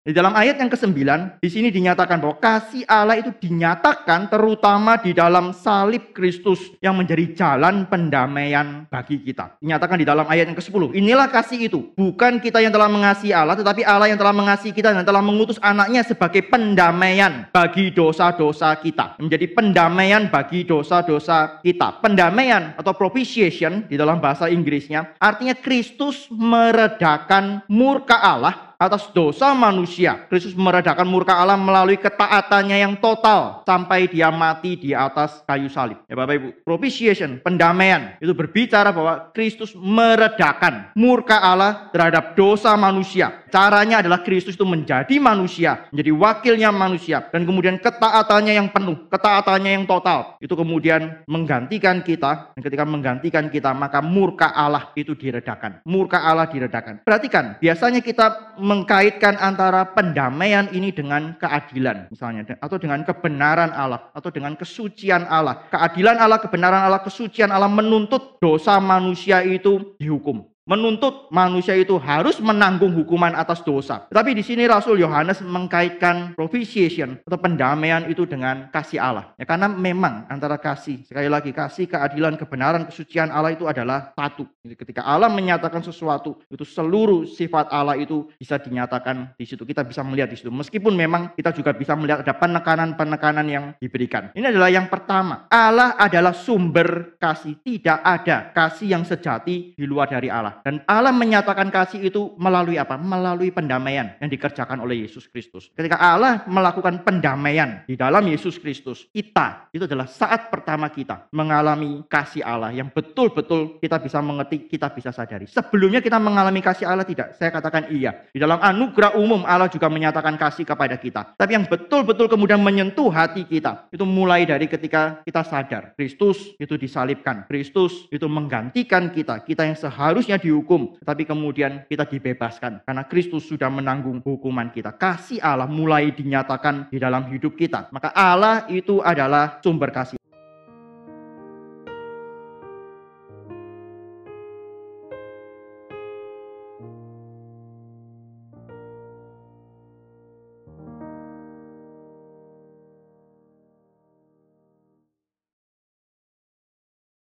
Di dalam ayat yang ke-9, di sini dinyatakan bahwa kasih Allah itu dinyatakan terutama di dalam salib Kristus yang menjadi jalan pendamaian bagi kita. Dinyatakan di dalam ayat yang ke-10. Inilah kasih itu. Bukan kita yang telah mengasihi Allah, tetapi Allah yang telah mengasihi kita dan telah mengutus anaknya sebagai pendamaian bagi dosa-dosa kita. Menjadi pendamaian bagi dosa-dosa kita. Pendamaian atau propitiation di dalam bahasa Inggrisnya artinya Kristus meredakan murka Allah atas dosa manusia. Kristus meredakan murka Allah melalui ketaatannya yang total sampai dia mati di atas kayu salib. Ya Bapak Ibu, propitiation, pendamaian itu berbicara bahwa Kristus meredakan murka Allah terhadap dosa manusia. Caranya adalah Kristus itu menjadi manusia, menjadi wakilnya manusia dan kemudian ketaatannya yang penuh, ketaatannya yang total itu kemudian menggantikan kita dan ketika menggantikan kita maka murka Allah itu diredakan. Murka Allah diredakan. Perhatikan, biasanya kita mengkaitkan antara pendamaian ini dengan keadilan misalnya atau dengan kebenaran Allah atau dengan kesucian Allah. Keadilan Allah, kebenaran Allah, kesucian Allah menuntut dosa manusia itu dihukum menuntut manusia itu harus menanggung hukuman atas dosa. Tetapi di sini Rasul Yohanes mengkaitkan propitiation atau pendamaian itu dengan kasih Allah. Ya, karena memang antara kasih, sekali lagi kasih, keadilan, kebenaran, kesucian Allah itu adalah satu. Jadi ketika Allah menyatakan sesuatu, itu seluruh sifat Allah itu bisa dinyatakan di situ. Kita bisa melihat di situ. Meskipun memang kita juga bisa melihat ada penekanan-penekanan yang diberikan. Ini adalah yang pertama. Allah adalah sumber kasih. Tidak ada kasih yang sejati di luar dari Allah. Dan Allah menyatakan kasih itu melalui apa? Melalui pendamaian yang dikerjakan oleh Yesus Kristus. Ketika Allah melakukan pendamaian di dalam Yesus Kristus, kita itu adalah saat pertama kita mengalami kasih Allah yang betul-betul kita bisa mengerti, kita bisa sadari. Sebelumnya kita mengalami kasih Allah tidak? Saya katakan iya. Di dalam anugerah umum Allah juga menyatakan kasih kepada kita. Tapi yang betul-betul kemudian menyentuh hati kita itu mulai dari ketika kita sadar Kristus itu disalibkan. Kristus itu menggantikan kita. Kita yang seharusnya dihukum, tapi kemudian kita dibebaskan karena Kristus sudah menanggung hukuman kita. Kasih Allah mulai dinyatakan di dalam hidup kita. Maka Allah itu adalah sumber kasih.